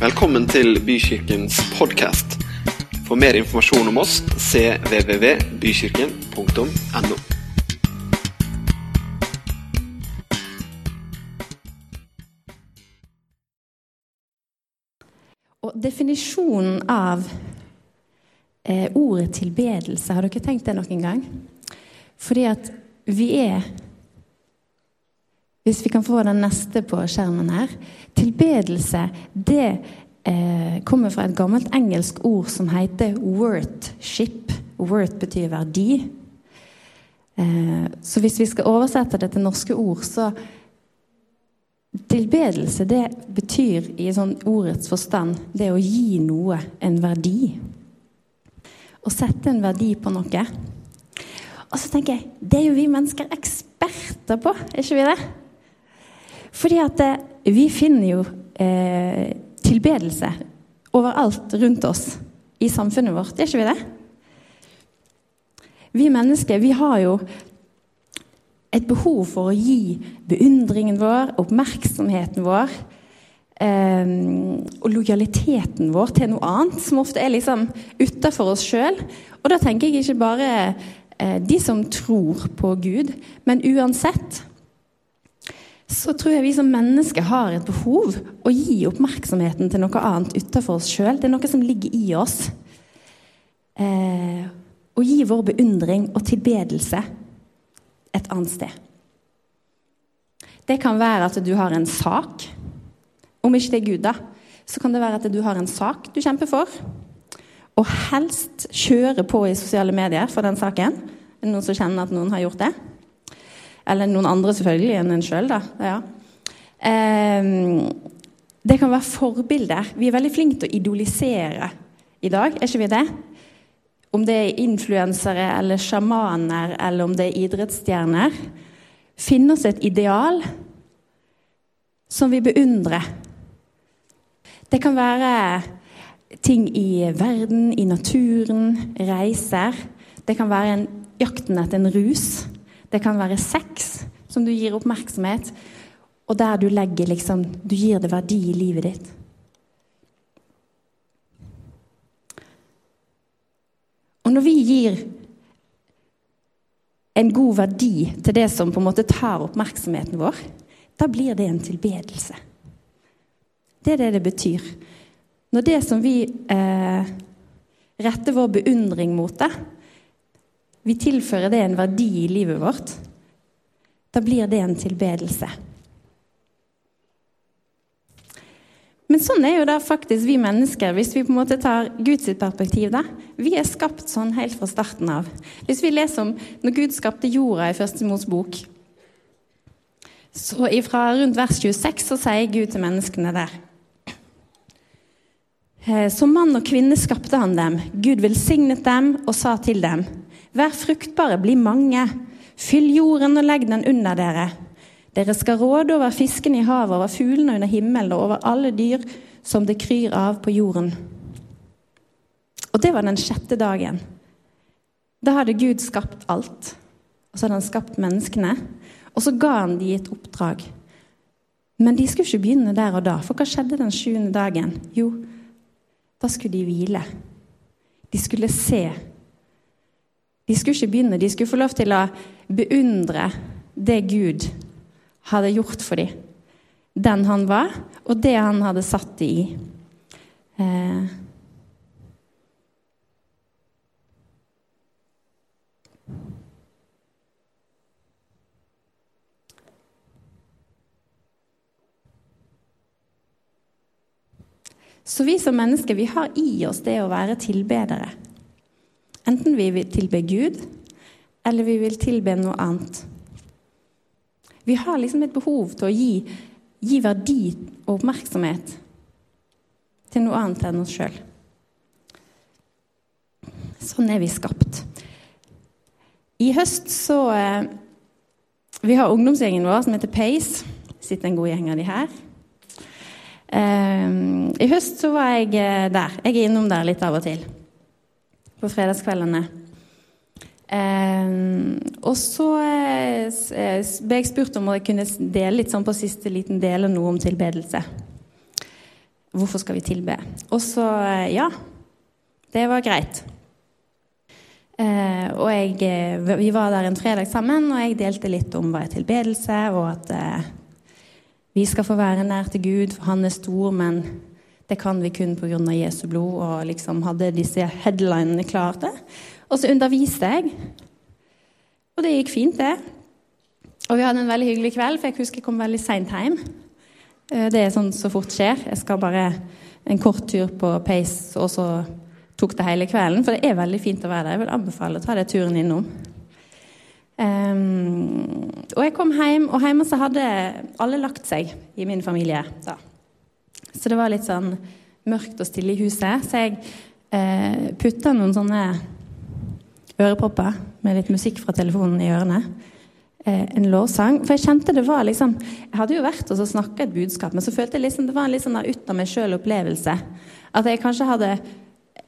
Velkommen til Bykirkens podkast. For mer informasjon om oss cvvvbykirken.no. Og definisjonen av eh, ordet tilbedelse, har dere tenkt det noen gang? Fordi at vi er Hvis vi kan få den neste på skjermen her. Tilbedelse, det eh, kommer fra et gammelt engelsk ord som heter worthship. Worth betyr verdi. Eh, så hvis vi skal oversette det til norske ord, så Tilbedelse det betyr i sånn ordets forstand det å gi noe en verdi. Å sette en verdi på noe. Og så tenker jeg det er jo vi mennesker eksperter på, er ikke vi det? Fordi at eh, vi finner jo eh, tilbedelse overalt rundt oss i samfunnet vårt, er ikke vi det? Vi mennesker vi har jo et behov for å gi beundringen vår, oppmerksomheten vår eh, og lojaliteten vår til noe annet, som ofte er liksom utafor oss sjøl. Og da tenker jeg ikke bare eh, de som tror på Gud, men uansett så tror jeg vi som mennesker har et behov å gi oppmerksomheten til noe annet utenfor oss sjøl. Det er noe som ligger i oss. Eh, å gi vår beundring og tilbedelse et annet sted. Det kan være at du har en sak. Om ikke det er Gud, da, så kan det være at du har en sak du kjemper for. Og helst kjøre på i sosiale medier for den saken. Er det noen som kjenner at noen har gjort det? Eller noen andre selvfølgelig enn en sjøl, da. Ja. Um, det kan være forbilder. Vi er veldig flinke til å idolisere i dag, er ikke vi det? Om det er influensere eller sjamaner eller om det er idrettsstjerner. Finne oss et ideal som vi beundrer. Det kan være ting i verden, i naturen, reiser. Det kan være en jakten etter en rus. Det kan være sex som du gir oppmerksomhet, og der du legger liksom Du gir det verdi i livet ditt. Og når vi gir en god verdi til det som på en måte tar oppmerksomheten vår, da blir det en tilbedelse. Det er det det betyr. Når det som vi eh, retter vår beundring mot det, vi tilfører det en verdi i livet vårt, da blir det en tilbedelse. Men sånn er jo da faktisk vi mennesker, hvis vi på en måte tar Guds perspektiv. da. Vi er skapt sånn helt fra starten av. Hvis vi leser om når Gud skapte jorda i Første Mors bok, så ifra rundt vers 26 så sier Gud til menneskene der Som mann og kvinne skapte han dem. Gud velsignet dem og sa til dem.: Vær fruktbare, bli mange. Fyll jorden og legg den under dere. Dere skal råde over fiskene i havet, over fuglene under himmelen og over alle dyr som det kryr av på jorden. Og det var den sjette dagen. Da hadde Gud skapt alt. Og så hadde han skapt menneskene. Og så ga han dem et oppdrag. Men de skulle ikke begynne der og da. For hva skjedde den sjuende dagen? Jo, da skulle de hvile. De skulle se. De skulle ikke begynne. De skulle få lov til å beundre det Gud hadde gjort for dem. Den han var, og det han hadde satt dem i. Eh. Så vi som mennesker vi har i oss det å være tilbedere. Enten vi vil tilbe Gud, eller vi vil tilbe noe annet. Vi har liksom et behov til å gi, gi verdi og oppmerksomhet til noe annet enn oss sjøl. Sånn er vi skapt. I høst så eh, Vi har ungdomsgjengen vår som heter Pace. sitter en god gjeng av de her. Eh, I høst så var jeg eh, der. Jeg er innom der litt av og til. På fredagskveldene. Eh, og så uh, ble jeg spurt om jeg kunne dele litt sånn på siste liten del noe om tilbedelse. hvorfor skal vi tilbe? Og så eh, ja, det var greit. Eh, og jeg, eh, vi var der en fredag sammen, og jeg delte litt om hva er tilbedelse, og at eh, vi skal få være nær til Gud, for han er stor, men det kan vi kun pga. Jesu blod, og liksom hadde disse headlinene klare. Og så underviste jeg, og det gikk fint, det. Og vi hadde en veldig hyggelig kveld, for jeg husker jeg kom veldig seint hjem. Eh, det er sånn så fort skjer. Jeg skal bare en kort tur på Pace, og så tok det hele kvelden. For det er veldig fint å være der. Jeg vil anbefale å ta det turen innom. Um, og jeg kom hjem, og hjemme så hadde alle lagt seg i min familie da. Så det var litt sånn mørkt og stille i huset. Så jeg eh, putta noen sånne ørepropper med litt musikk fra telefonen i ørene. Eh, en lovsang. For jeg kjente det var liksom Jeg hadde jo vært og snakka et budskap, men så følte jeg liksom det var en litt sånn ut av meg sjøl-opplevelse. At jeg kanskje hadde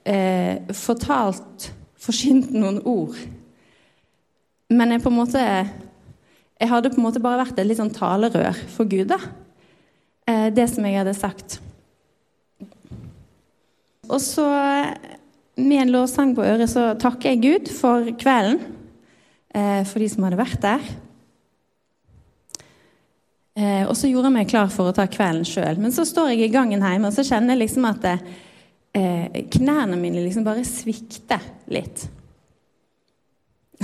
eh, fortalt Forsynt noen ord. Men jeg på en måte Jeg hadde på en måte bare vært et litt sånn talerør for Gud, da. Eh, det som jeg hadde sagt. Og så, med en lovsang på øret, så takker jeg Gud for kvelden. Eh, for de som hadde vært der. Eh, og så gjorde jeg meg klar for å ta kvelden sjøl. Men så står jeg i gangen hjemme, og så kjenner jeg liksom at knærne mine liksom bare svikter litt.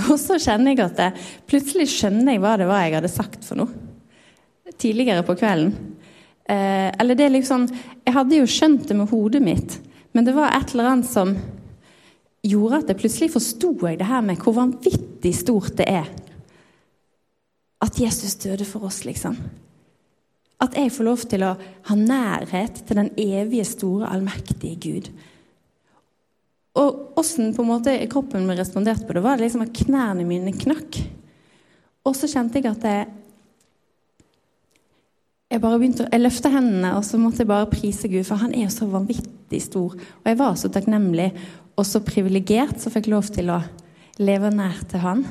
Og så kjenner jeg at jeg, plutselig skjønner jeg hva det var jeg hadde sagt for noe tidligere på kvelden. Eh, eller det liksom Jeg hadde jo skjønt det med hodet mitt, men det var et eller annet som gjorde at jeg plutselig forsto jeg det her med hvor vanvittig stort det er at Jesus døde for oss, liksom. At jeg får lov til å ha nærhet til den evige, store, allmektige Gud. Og åssen kroppen min responderte på det, var det liksom at knærne mine knakk. Og så kjente jeg at jeg, jeg bare begynte, jeg løfta hendene og så måtte jeg bare prise Gud, for han er jo så vanvittig stor. Og jeg var så takknemlig og så privilegert som fikk lov til å leve nær til han.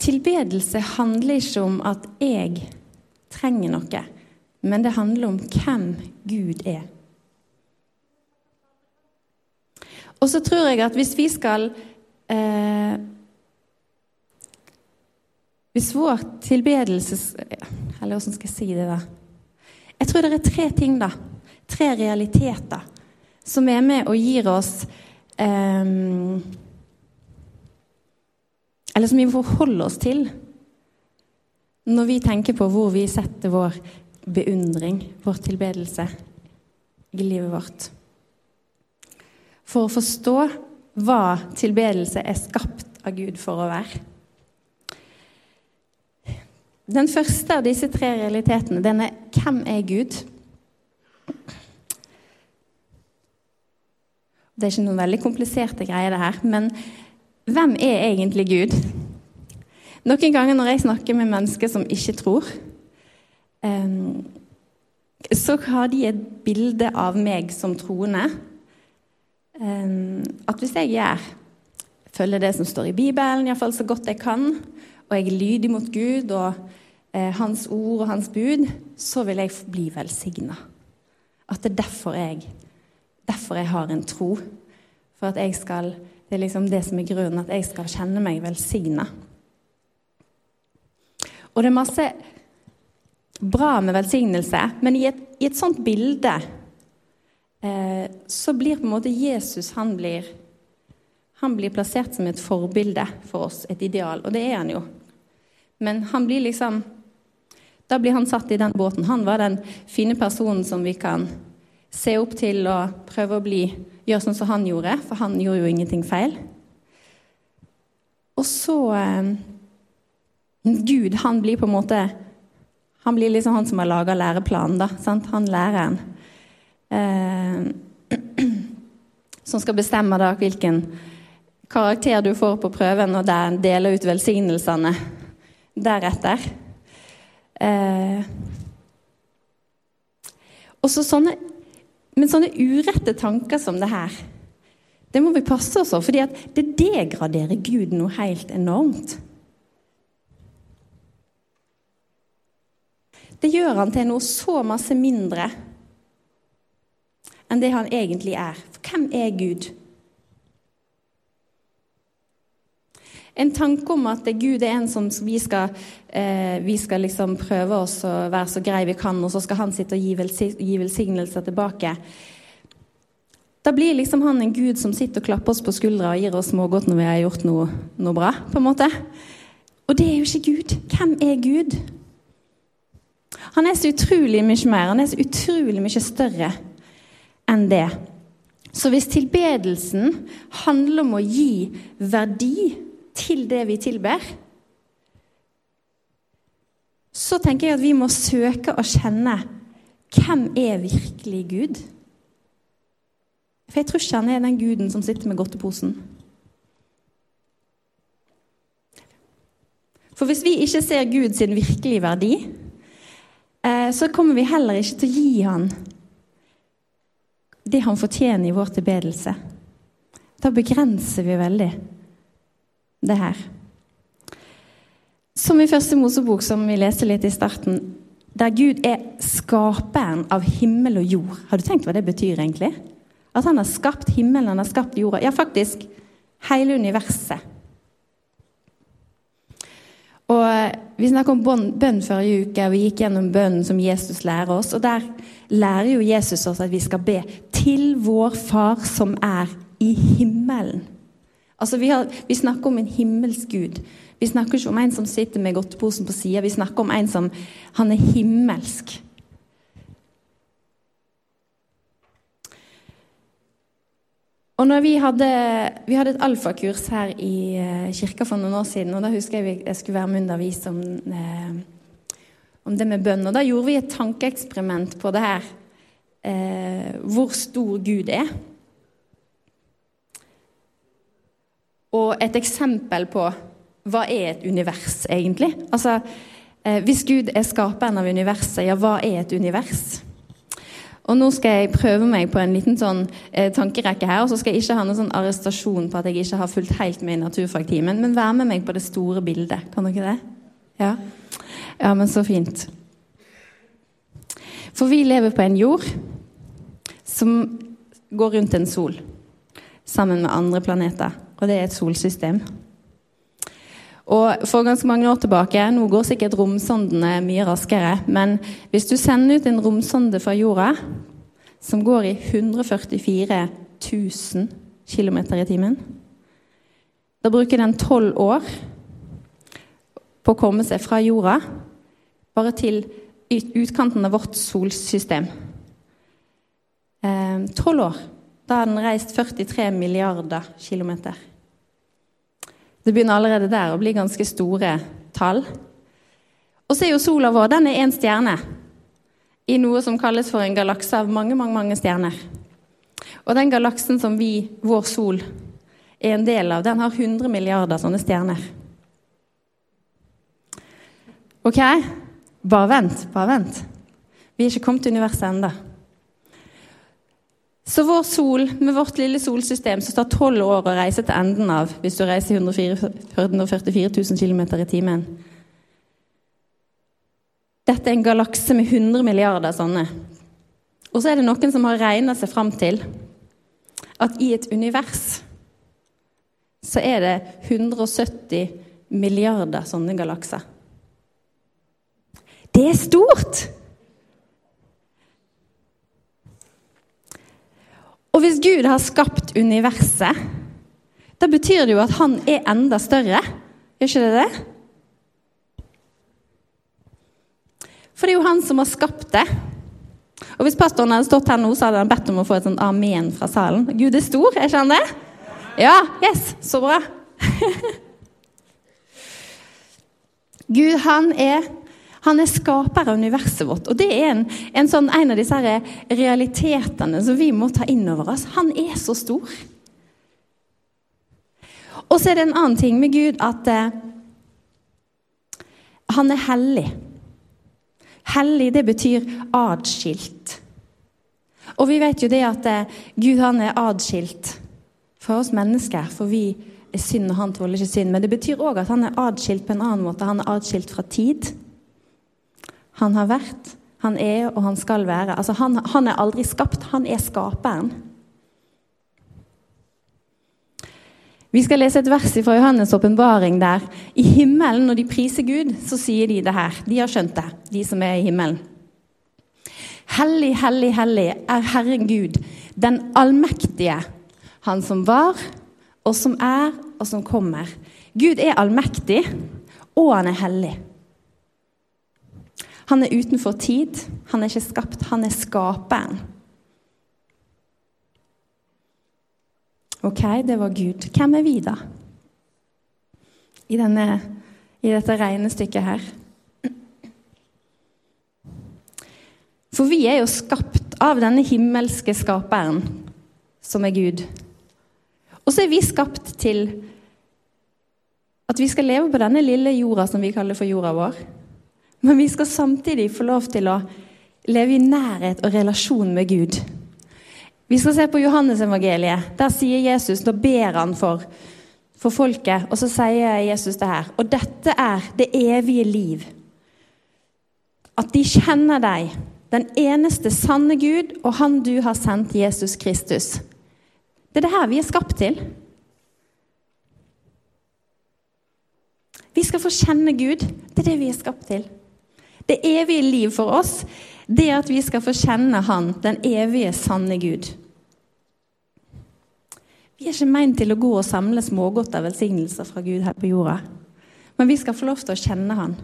Tilbedelse handler ikke om at jeg trenger noe, men det handler om hvem Gud er. Og så tror jeg at hvis vi skal eh, hvis vår tilbedelses... Eller hvordan skal jeg si det, da? Jeg tror det er tre ting, da. Tre realiteter som er med og gir oss um, Eller som vi forholder oss til når vi tenker på hvor vi setter vår beundring, vår tilbedelse, i livet vårt. For å forstå hva tilbedelse er skapt av Gud for å være. Den første av disse tre realitetene, den er hvem er Gud? Det er ikke noen veldig kompliserte greier, det her. Men hvem er egentlig Gud? Noen ganger når jeg snakker med mennesker som ikke tror, ehm, så har de et bilde av meg som troende. Ehm, at hvis jeg gjør, følger det som står i Bibelen, iallfall så godt jeg kan, og jeg er lydig mot Gud og eh, Hans ord og Hans bud, så vil jeg bli velsigna. At det er derfor jeg, derfor jeg har en tro. For at jeg skal Det er liksom det som er grunnen, at jeg skal kjenne meg velsigna. Og det er masse bra med velsignelse, men i et, i et sånt bilde eh, så blir på en måte Jesus han blir, han blir plassert som et forbilde for oss, et ideal. Og det er han jo. Men han blir liksom da blir han satt i den båten. Han var den fine personen som vi kan se opp til og prøve å bli, gjøre sånn som han gjorde, for han gjorde jo ingenting feil. Og så eh, Gud, han blir på en måte Han blir liksom han som har laga læreplanen, da. Sant? Han læreren. Eh, som skal bestemme da hvilken karakter du får på prøven, og der deler ut velsignelsene deretter. Eh, også sånne, Men sånne urette tanker som det her, det må vi passe oss for, fordi det degraderer Gud noe helt enormt. det gjør han til noe så masse mindre enn det han egentlig er. For hvem er Gud? En tanke om at Gud er en som vi skal, eh, vi skal liksom prøve oss å være så grei vi kan, og så skal han sitte og gi velsignelser tilbake. Da blir liksom han en gud som sitter og klapper oss på skuldra og gir oss smågodt når vi har gjort noe, noe bra. på en måte. Og det er jo ikke Gud. Hvem er Gud? Han er så utrolig mye mer. Han er så utrolig mye større enn det. Så hvis tilbedelsen handler om å gi verdi til det vi tilber, så tenker jeg at vi må søke å kjenne hvem er virkelig Gud? For jeg tror ikke han er den guden som sitter med godteposen. For hvis vi ikke ser Gud sin virkelige verdi, eh, så kommer vi heller ikke til å gi han det han fortjener i vår tilbedelse. Da begrenser vi veldig det her. Som i første Mosebok, som vi leste litt i starten, der Gud er skaperen av himmel og jord. Har du tenkt hva det betyr, egentlig? At han har skapt himmelen, han har skapt jorda. Ja, faktisk hele universet. Og Vi snakket om bønn forrige uke, og vi gikk gjennom bønnen som Jesus lærer oss. og Der lærer jo Jesus oss at vi skal be til vår Far som er i himmelen. Altså, vi, har, vi snakker om en himmelsk Gud. Vi snakker ikke om en som sitter med godteposen på sida. Vi snakker om en som han er himmelsk. Og når vi hadde, vi hadde et alfakurs her i uh, kirka for noen år siden, og da husker jeg jeg skulle være med undervist om, eh, om det med bønn. Og da gjorde vi et tankeeksperiment på det her. Eh, hvor stor Gud er. Og et eksempel på hva er et univers, egentlig? Altså, Hvis Gud er skaperen av universet, ja, hva er et univers? Og nå skal jeg prøve meg på en liten sånn eh, tankerekke her. Og så skal jeg ikke ha noen sånn arrestasjon på at jeg ikke har fulgt helt med i naturfagtimen, men vær med meg på det store bildet. Kan dere det? Ja? Ja, men så fint. For vi lever på en jord som går rundt en sol sammen med andre planeter. Og det er et solsystem. Og For ganske mange år tilbake Nå går sikkert romsondene mye raskere. Men hvis du sender ut en romsonde fra jorda som går i 144 000 km i timen Da bruker den tolv år på å komme seg fra jorda bare til utkanten av vårt solsystem. Eh, tolv år. Da har den reist 43 milliarder kilometer. Det begynner allerede der å bli ganske store tall. Og så er jo sola vår den er én stjerne i noe som kalles for en galakse av mange, mange, mange stjerner. Og den galaksen som vi, vår sol, er en del av, den har 100 milliarder sånne stjerner. OK? Bare vent, bare vent. Vi er ikke kommet til universet ennå. Så vår sol, med vårt lille solsystem, som tar tolv år å reise til enden av hvis du reiser 144 000 km i timen Dette er en galakse med 100 milliarder sånne. Og så er det noen som har regna seg fram til at i et univers så er det 170 milliarder sånne galakser. Det er stort! Og hvis Gud har skapt universet, da betyr det jo at han er enda større. Gjør ikke det det? For det er jo han som har skapt det. Og Hvis pastoren hadde stått her nå, så hadde han bedt om å få et sånt amen fra salen. Gud er stor, er ikke han det? Ja, yes, så bra. Gud, han er han er skaper av universet vårt. Og det er en, en, sånn, en av disse realitetene som vi må ta inn over oss. Han er så stor. Og så er det en annen ting med Gud at eh, han er hellig. Hellig, det betyr adskilt. Og vi vet jo det at eh, Gud han er adskilt fra oss mennesker, for vi er synd, og han tåler ikke synd. Men det betyr òg at han er adskilt på en annen måte. Han er adskilt fra tid. Han har vært, han er og han skal være. Altså, han, han er aldri skapt, han er skaperen. Vi skal lese et vers fra Johannes' åpenbaring der i himmelen, når de priser Gud, så sier de det her. De har skjønt det, de som er i himmelen. Hellig, hellig, hellig er Herren Gud, den allmektige, Han som var, og som er, og som kommer. Gud er allmektig, og han er hellig. Han er utenfor tid, han er ikke skapt, han er skaperen. Ok, det var Gud. Hvem er vi, da? I, denne, i dette regnestykket her. For vi er jo skapt av denne himmelske skaperen, som er Gud. Og så er vi skapt til at vi skal leve på denne lille jorda som vi kaller for jorda vår. Men vi skal samtidig få lov til å leve i nærhet og relasjon med Gud. Vi skal se på Johannes-evangeliet. Der sier Jesus, da ber han for, for folket, og så sier Jesus det her. Og dette er det evige liv. At de kjenner deg, den eneste sanne Gud, og Han du har sendt, Jesus Kristus. Det er det her vi er skapt til. Vi skal få kjenne Gud. Det er det vi er skapt til. Det evige liv for oss, det at vi skal få kjenne Han, den evige, sanne Gud. Vi er ikke meint til å gå og samle smågodt av velsignelser fra Gud her på jorda. Men vi skal få lov til å kjenne Han.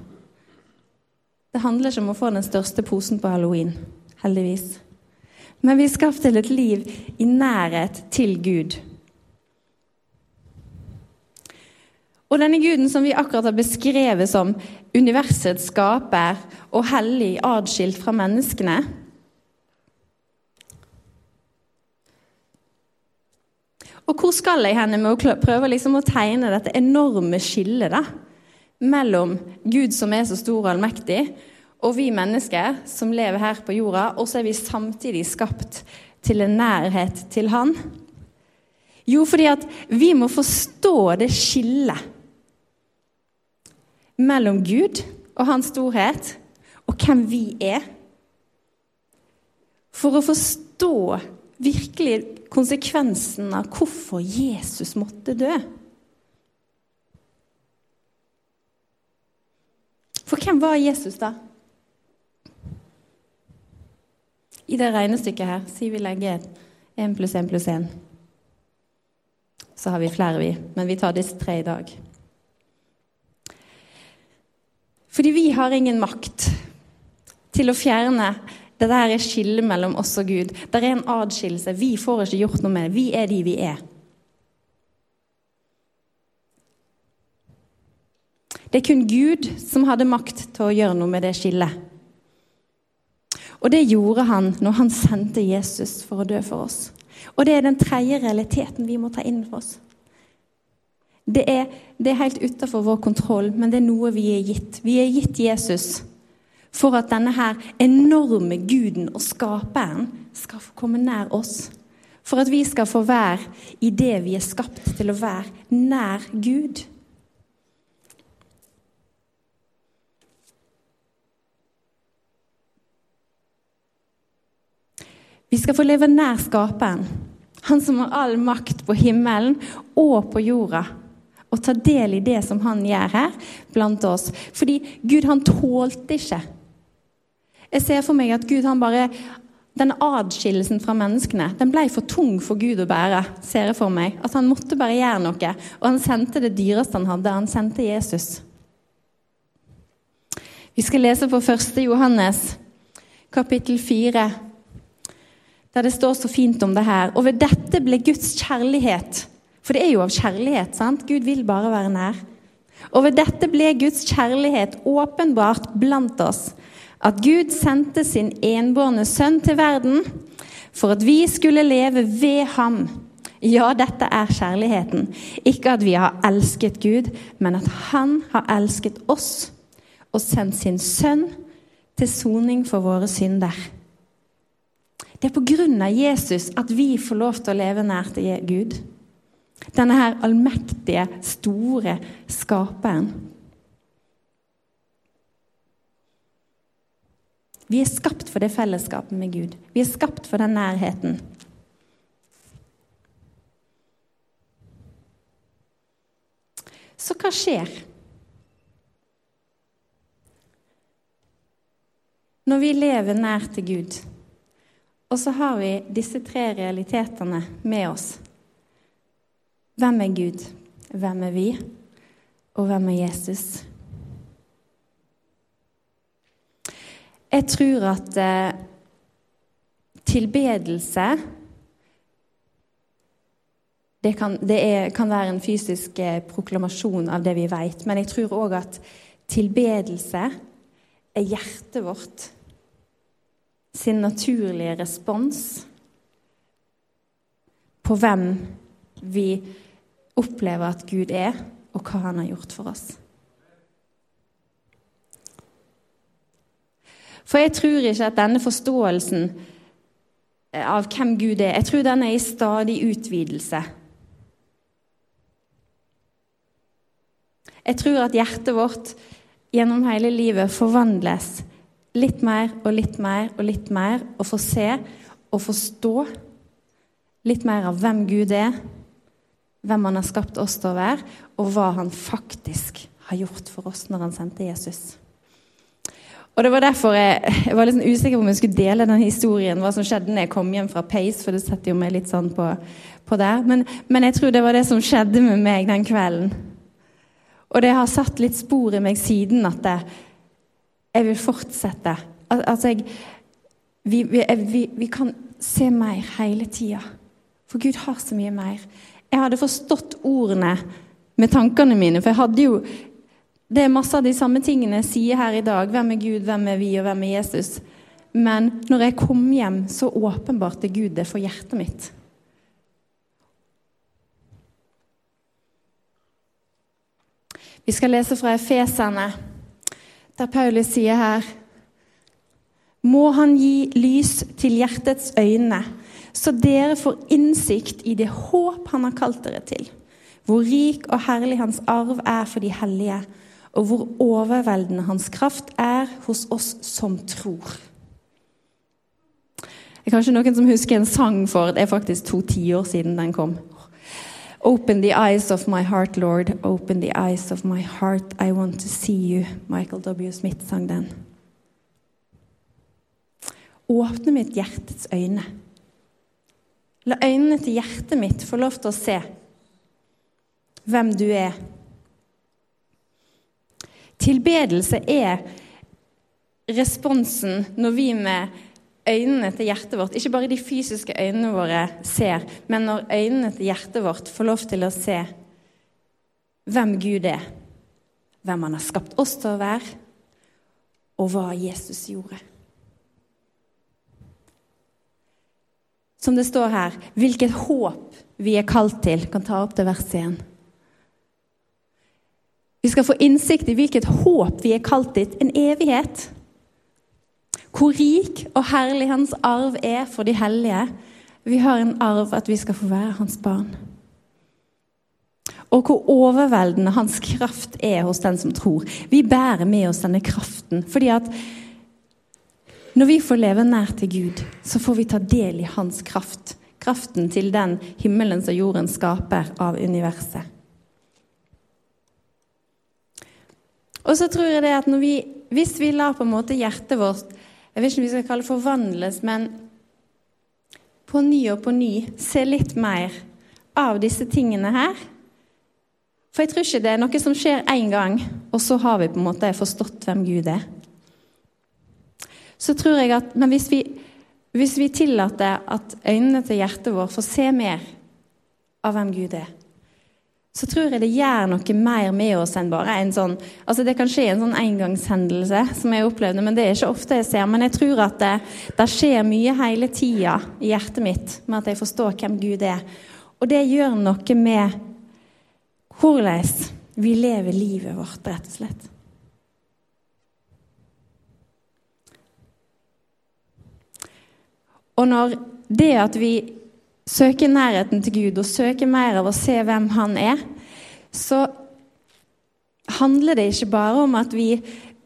Det handler ikke om å få den største posen på halloween, heldigvis. Men vi er skapt til et liv i nærhet til Gud. Og denne guden som vi akkurat har beskrevet som universets skaper og hellig adskilt fra menneskene. Og hvor skal jeg henne med å prøve liksom å tegne dette enorme skillet da, mellom Gud som er så stor og allmektig, og vi mennesker som lever her på jorda, og så er vi samtidig skapt til en nærhet til Han? Jo, fordi at vi må forstå det skillet mellom Gud og hans storhet og hvem vi er. For å forstå virkelig konsekvensen av hvorfor Jesus måtte dø. For hvem var Jesus, da? I det regnestykket her sier vi legger 1 pluss 1 pluss 1. Så har vi flere, vi. Men vi tar disse tre i dag. Fordi vi har ingen makt til å fjerne det der er skillet mellom oss og Gud. Det er en adskillelse. Vi får ikke gjort noe med det. Vi er de vi er. Det er kun Gud som hadde makt til å gjøre noe med det skillet. Og det gjorde han når han sendte Jesus for å dø for oss. Og det er den tredje realiteten vi må ta inn for oss. Det er, det er helt utafor vår kontroll, men det er noe vi er gitt. Vi er gitt Jesus for at denne her enorme guden og skaperen skal få komme nær oss. For at vi skal få være i det vi er skapt til å være, nær Gud. Vi skal få leve nær Skaperen, Han som har all makt på himmelen og på jorda og ta del i det som han gjør her blant oss. Fordi Gud, han tålte ikke. Jeg ser for meg at Gud, han bare Den adskillelsen fra menneskene den ble for tung for Gud å bære. ser jeg for meg. At han måtte bare gjøre noe. Og han sendte det dyreste han hadde. Han sendte Jesus. Vi skal lese på 1. Johannes, kapittel 4, der det står så fint om det her. Og ved dette ble Guds kjærlighet for det er jo av kjærlighet. sant? Gud vil bare være nær. Og ved dette ble Guds kjærlighet åpenbart blant oss. At Gud sendte sin enbårne sønn til verden for at vi skulle leve ved ham. Ja, dette er kjærligheten. Ikke at vi har elsket Gud, men at Han har elsket oss og sendt sin sønn til soning for våre synder. Det er på grunn av Jesus at vi får lov til å leve nær til Gud. Denne her allmektige, store skaperen. Vi er skapt for det fellesskapet med Gud. Vi er skapt for den nærheten. Så hva skjer? Når vi lever nær til Gud, og så har vi disse tre realitetene med oss Hvem er Gud? Hvem er vi? Og hvem er Jesus? Jeg tror at eh, tilbedelse det, kan, det er, kan, være en fysisk eh, proklamasjon av det vi vet, men jeg tror òg at tilbedelse er hjertet vårt sin naturlige respons på hvem vi opplever at Gud er, og hva han har gjort for oss. For jeg tror ikke at denne forståelsen eh, av hvem Gud er, jeg tror den er i stadig utvidelse. Jeg tror at hjertet vårt gjennom hele livet forvandles litt mer og litt mer og litt mer, og får se og forstå litt mer av hvem Gud er, hvem han har skapt oss til å være, og hva han faktisk har gjort for oss når han sendte Jesus. Og det var derfor jeg, jeg var litt usikker på om jeg skulle dele den historien, hva som skjedde når jeg kom hjem fra Pace, for det setter jo meg litt sånn på, på der. Men, men, jeg tror det var det som skjedde med meg den kvelden. Og det har satt litt spor i meg siden at det, jeg vil fortsette. Al altså, jeg, vi, vi, vi, vi, kan se mer hele tida. For Gud har så mye mer. Jeg hadde forstått ordene med tankene mine, for jeg hadde jo det er masse av de samme tingene jeg sier her i dag. Hvem er Gud, hvem er vi, og hvem er Jesus? Men når jeg kom hjem, så åpenbarte Gud det for hjertet mitt. Vi skal lese fra Efeserne, der Paulus sier her Må Han gi lys til hjertets øyne, så dere får innsikt i det håp Han har kalt dere til, hvor rik og herlig Hans arv er for de hellige og hvor overveldende hans kraft er hos oss som tror. Det er kanskje noen som husker en sang for Det er faktisk to tiår siden den kom. Open the eyes of my heart, Lord. Open the eyes of my heart. I want to see you. Michael W. Smith sang den. Åpne mitt hjertets øyne. La øynene til hjertet mitt få lov til å se hvem du er Tilbedelse er responsen når vi med øynene til hjertet vårt, ikke bare de fysiske øynene våre ser, men når øynene til hjertet vårt får lov til å se hvem Gud er, hvem Han har skapt oss til å være, og hva Jesus gjorde. Som det står her, hvilket håp vi er kalt til. Kan ta opp det verset igjen. Vi skal få innsikt i hvilket håp vi er kalt til, en evighet. Hvor rik og herlig hans arv er for de hellige. Vi har en arv at vi skal få være hans barn. Og hvor overveldende hans kraft er hos den som tror. Vi bærer med oss denne kraften. fordi at når vi får leve nær til Gud, så får vi ta del i hans kraft. Kraften til den himmelen som jorden skaper av universet. Og så tror jeg det at vi, hvis vi lar på en måte hjertet vårt Jeg vet ikke om vi skal kalle det forvandles, men på ny og på ny se litt mer av disse tingene her. For jeg tror ikke det er noe som skjer én gang, og så har vi på en måte forstått hvem Gud er. Så tror jeg at, Men hvis vi, hvis vi tillater at øynene til hjertet vårt får se mer av hvem Gud er, så tror jeg det gjør noe mer med oss enn bare en sånn altså Det kan skje en sånn engangshendelse, som jeg opplevde, men det er ikke ofte jeg ser. Men jeg tror at det, det skjer mye hele tida i hjertet mitt med at jeg forstår hvem Gud er. Og det gjør noe med hvordan vi lever livet vårt, rett og slett. Og når det at vi søker nærheten til Gud og søker mer av å se hvem Han er, så handler det ikke bare om at vi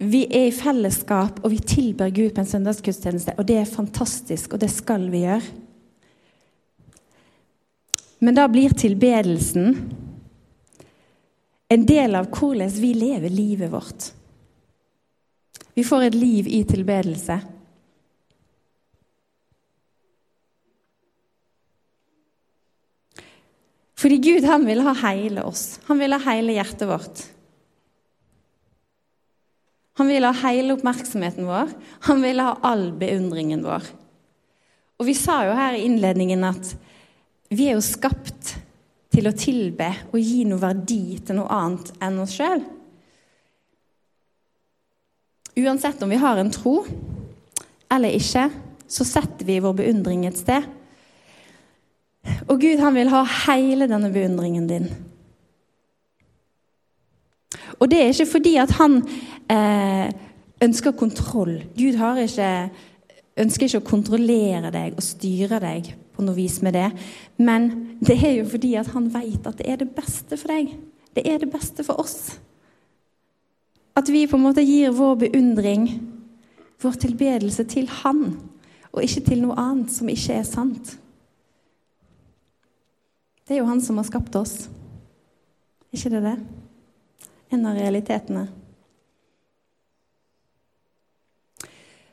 vi er i fellesskap, og vi tilber Gud på en søndagsgudstjeneste. Og det er fantastisk, og det skal vi gjøre. Men da blir tilbedelsen en del av hvordan vi lever livet vårt. Vi får et liv i tilbedelse. Fordi Gud han vil ha hele oss. Han vil ha hele hjertet vårt. Han vil ha hele oppmerksomheten vår. Han vil ha all beundringen vår. Og Vi sa jo her i innledningen at vi er jo skapt til å tilbe og gi noe verdi til noe annet enn oss sjøl. Uansett om vi har en tro eller ikke, så setter vi vår beundring et sted. Og Gud han vil ha hele denne beundringen din. Og det er ikke fordi at han eh, ønsker kontroll. Gud ikke, ønsker ikke å kontrollere deg og styre deg på noe vis med det. Men det er jo fordi at han vet at det er det beste for deg. Det er det beste for oss. At vi på en måte gir vår beundring, vår tilbedelse, til Han, og ikke til noe annet som ikke er sant. Det er jo Han som har skapt oss. ikke det det? En av realitetene.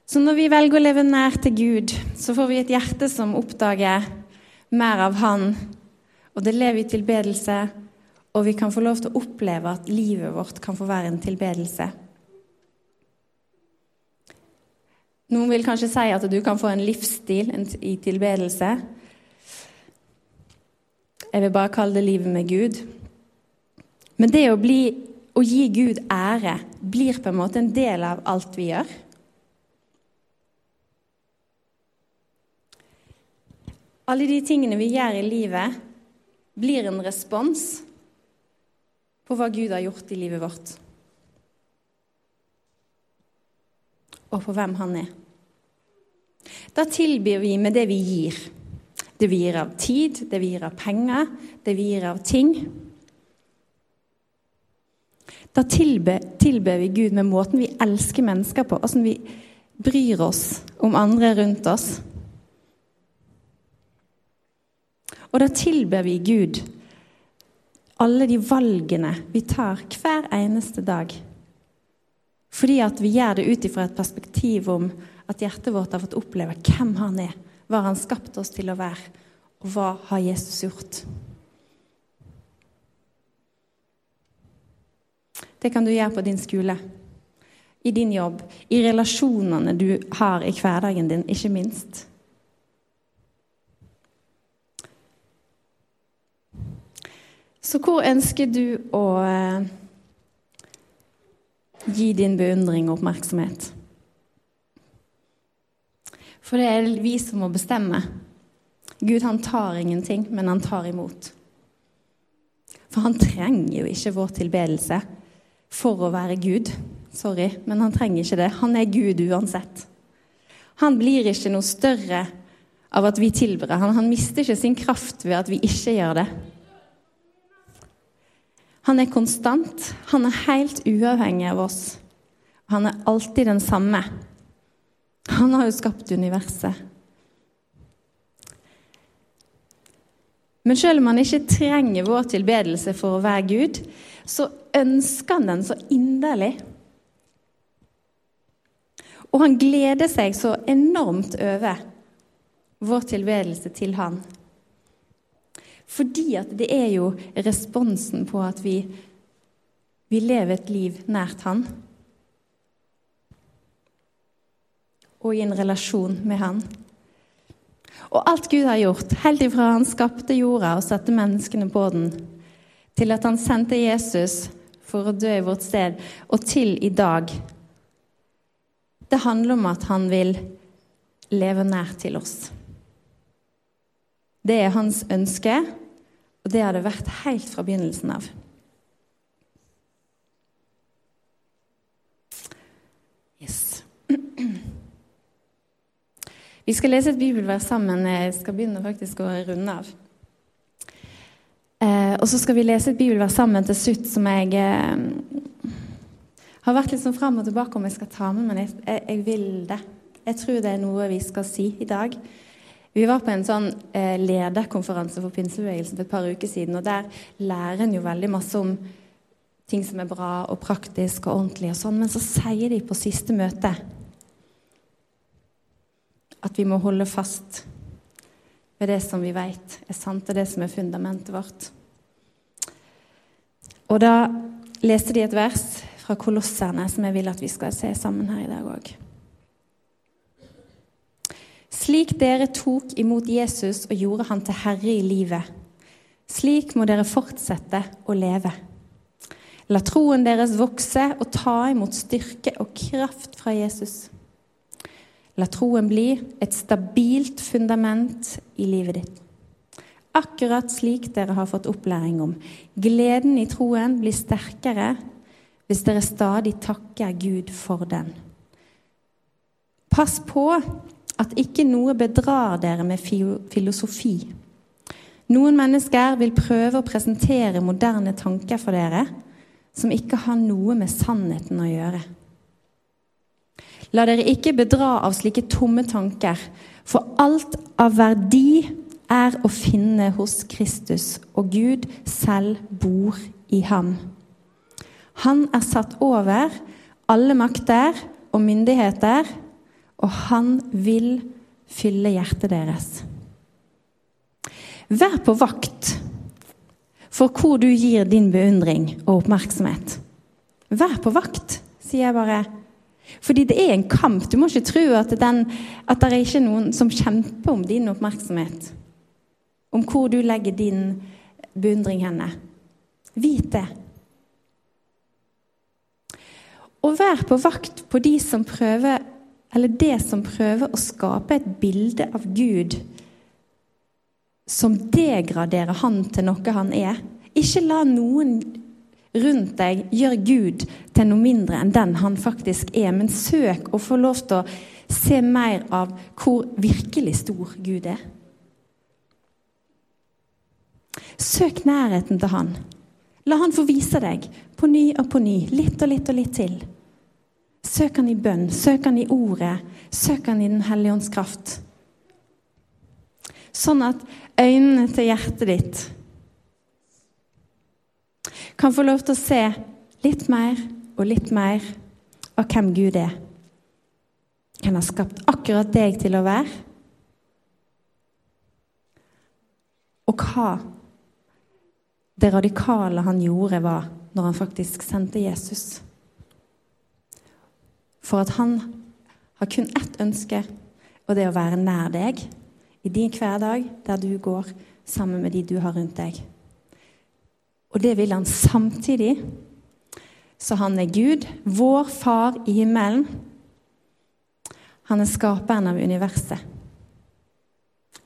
Så når vi velger å leve nær til Gud, så får vi et hjerte som oppdager mer av Han, og det lever i tilbedelse, og vi kan få lov til å oppleve at livet vårt kan få være en tilbedelse. Noen vil kanskje si at du kan få en livsstil i tilbedelse. Jeg vil bare kalle det livet med Gud. Men det å, bli, å gi Gud ære blir på en måte en del av alt vi gjør. Alle de tingene vi gjør i livet, blir en respons på hva Gud har gjort i livet vårt. Og på hvem han er. Da tilbyr vi med det vi gir. Det vi gir av tid, det vi gir av penger, det vi gir av ting. Da tilber, tilber vi Gud med måten vi elsker mennesker på, åssen vi bryr oss om andre rundt oss. Og da tilber vi Gud alle de valgene vi tar hver eneste dag. Fordi at vi gjør det ut ifra et perspektiv om at hjertet vårt har fått oppleve hvem han er, hva han skapte oss til å være, og hva har Jesus gjort. Det kan du gjøre på din skole, i din jobb, i relasjonene du har i hverdagen din, ikke minst. Så hvor ønsker du å eh, gi din beundring og oppmerksomhet? For det er vi som må bestemme. Gud han tar ingenting, men han tar imot. For han trenger jo ikke vår tilbedelse for å være Gud. Sorry, men han trenger ikke det. Han er Gud uansett. Han blir ikke noe større av at vi tilber han. Han mister ikke sin kraft ved at vi ikke gjør det. Han er konstant. Han er helt uavhengig av oss. Han er alltid den samme. Han har jo skapt universet. Men selv om han ikke trenger vår tilbedelse for å være Gud, så ønsker han den så inderlig. Og han gleder seg så enormt over vår tilbedelse til han. Fordi at det er jo responsen på at vi, vi lever et liv nært Han. Og i en relasjon med Han. Og alt Gud har gjort, helt ifra Han skapte jorda og satte menneskene på den, til at Han sendte Jesus for å dø i vårt sted, og til i dag Det handler om at Han vil leve nær til oss. Det er hans ønske, og det har det vært helt fra begynnelsen av. Yes. Vi skal lese et bibelvers sammen. Jeg skal begynne faktisk å runde av. Eh, og så skal vi lese et bibelvers sammen til slutt som jeg eh, har vært litt sånn fram og tilbake om jeg skal ta med, men jeg, jeg, jeg, vil det. Jeg tror det er noe vi skal si i dag. Vi var på en sånn eh, lederkonferanse for pinsebevegelsen for et par uker siden, og der lærer en jo veldig masse om ting som er bra og praktisk og ordentlig og sånn, men så sier de på siste møte at vi må holde fast ved det som vi vet er sant, og det som er fundamentet vårt. Og da leste de et vers fra Kolosserne som jeg vil at vi skal se sammen her i dag òg. Slik dere tok imot Jesus og gjorde han til herre i livet, slik må dere fortsette å leve. La troen deres vokse og ta imot styrke og kraft fra Jesus. La troen bli et stabilt fundament i livet ditt. Akkurat slik dere har fått opplæring om. Gleden i troen blir sterkere hvis dere stadig takker Gud for den. Pass på at ikke noe bedrar dere med filosofi. Noen mennesker vil prøve å presentere moderne tanker for dere som ikke har noe med sannheten å gjøre. La dere ikke bedra av slike tomme tanker, for alt av verdi er å finne hos Kristus, og Gud selv bor i ham. Han er satt over alle makter og myndigheter, og han vil fylle hjertet deres. Vær på vakt for hvor du gir din beundring og oppmerksomhet. Vær på vakt, sier jeg bare. Fordi det er en kamp. Du må ikke tro at, den, at det er ikke noen som kjemper om din oppmerksomhet. Om hvor du legger din beundring henne. Vit det. Og vær på vakt på de som prøver, eller det som prøver å skape et bilde av Gud som degraderer han til noe han er. Ikke la noen rundt deg gjør Gud til noe mindre enn den han faktisk er, men søk å få lov til å se mer av hvor virkelig stor Gud er. Søk nærheten til han. La han få vise deg på ny og på ny, litt og litt og litt til. Søk han i bønn, søk han i ordet, søk han i Den hellige ånds kraft. Sånn at øynene til hjertet ditt kan få lov til å se litt mer og litt mer av hvem Gud er. Hvem har skapt akkurat deg til å være. Og hva det radikale han gjorde, var når han faktisk sendte Jesus. For at han har kun ett ønske, og det er å være nær deg i din hverdag, der du går sammen med de du har rundt deg. Og det vil han samtidig. Så han er Gud, vår far i himmelen. Han er skaperen av universet.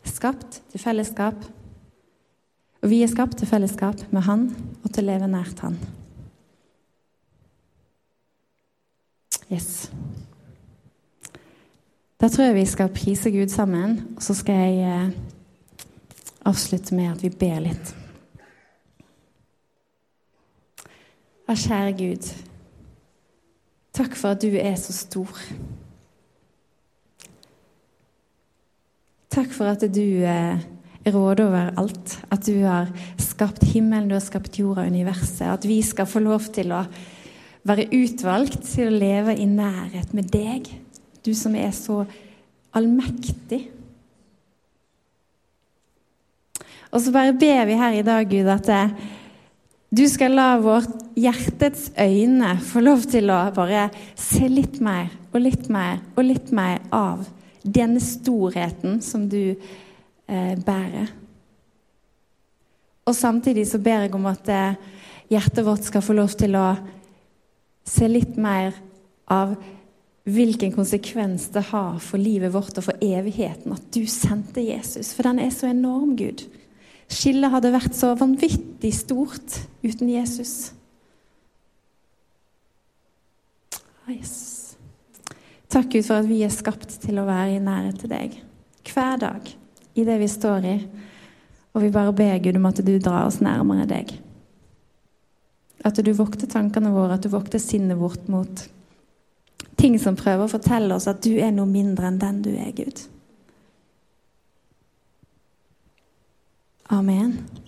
Skapt til fellesskap. Og vi er skapt til fellesskap med Han og til å leve nært Han. Yes. Da tror jeg vi skal prise Gud sammen, og så skal jeg eh, avslutte med at vi ber litt. Ja, kjære Gud, takk for at du er så stor. Takk for at du eh, råder over alt. At du har skapt himmelen, du har skapt jorda og universet. At vi skal få lov til å være utvalgt til å leve i nærhet med deg, du som er så allmektig. Og så bare ber vi her i dag, Gud, at eh, du skal la vårt hjertets øyne få lov til å bare se litt mer og litt mer og litt mer av denne storheten som du eh, bærer. Og samtidig så ber jeg om at eh, hjertet vårt skal få lov til å se litt mer av hvilken konsekvens det har for livet vårt og for evigheten at du sendte Jesus. For den er så enorm, Gud. Skillet hadde vært så vanvittig stort uten Jesus. Yes. Takk, Gud, for at vi er skapt til å være i nærhet til deg. Hver dag i det vi står i. Og vi bare ber Gud om at du drar oss nærmere deg. At du vokter tankene våre, at du vokter sinnet vårt mot ting som prøver å fortelle oss at du er noe mindre enn den du er, Gud. Amen.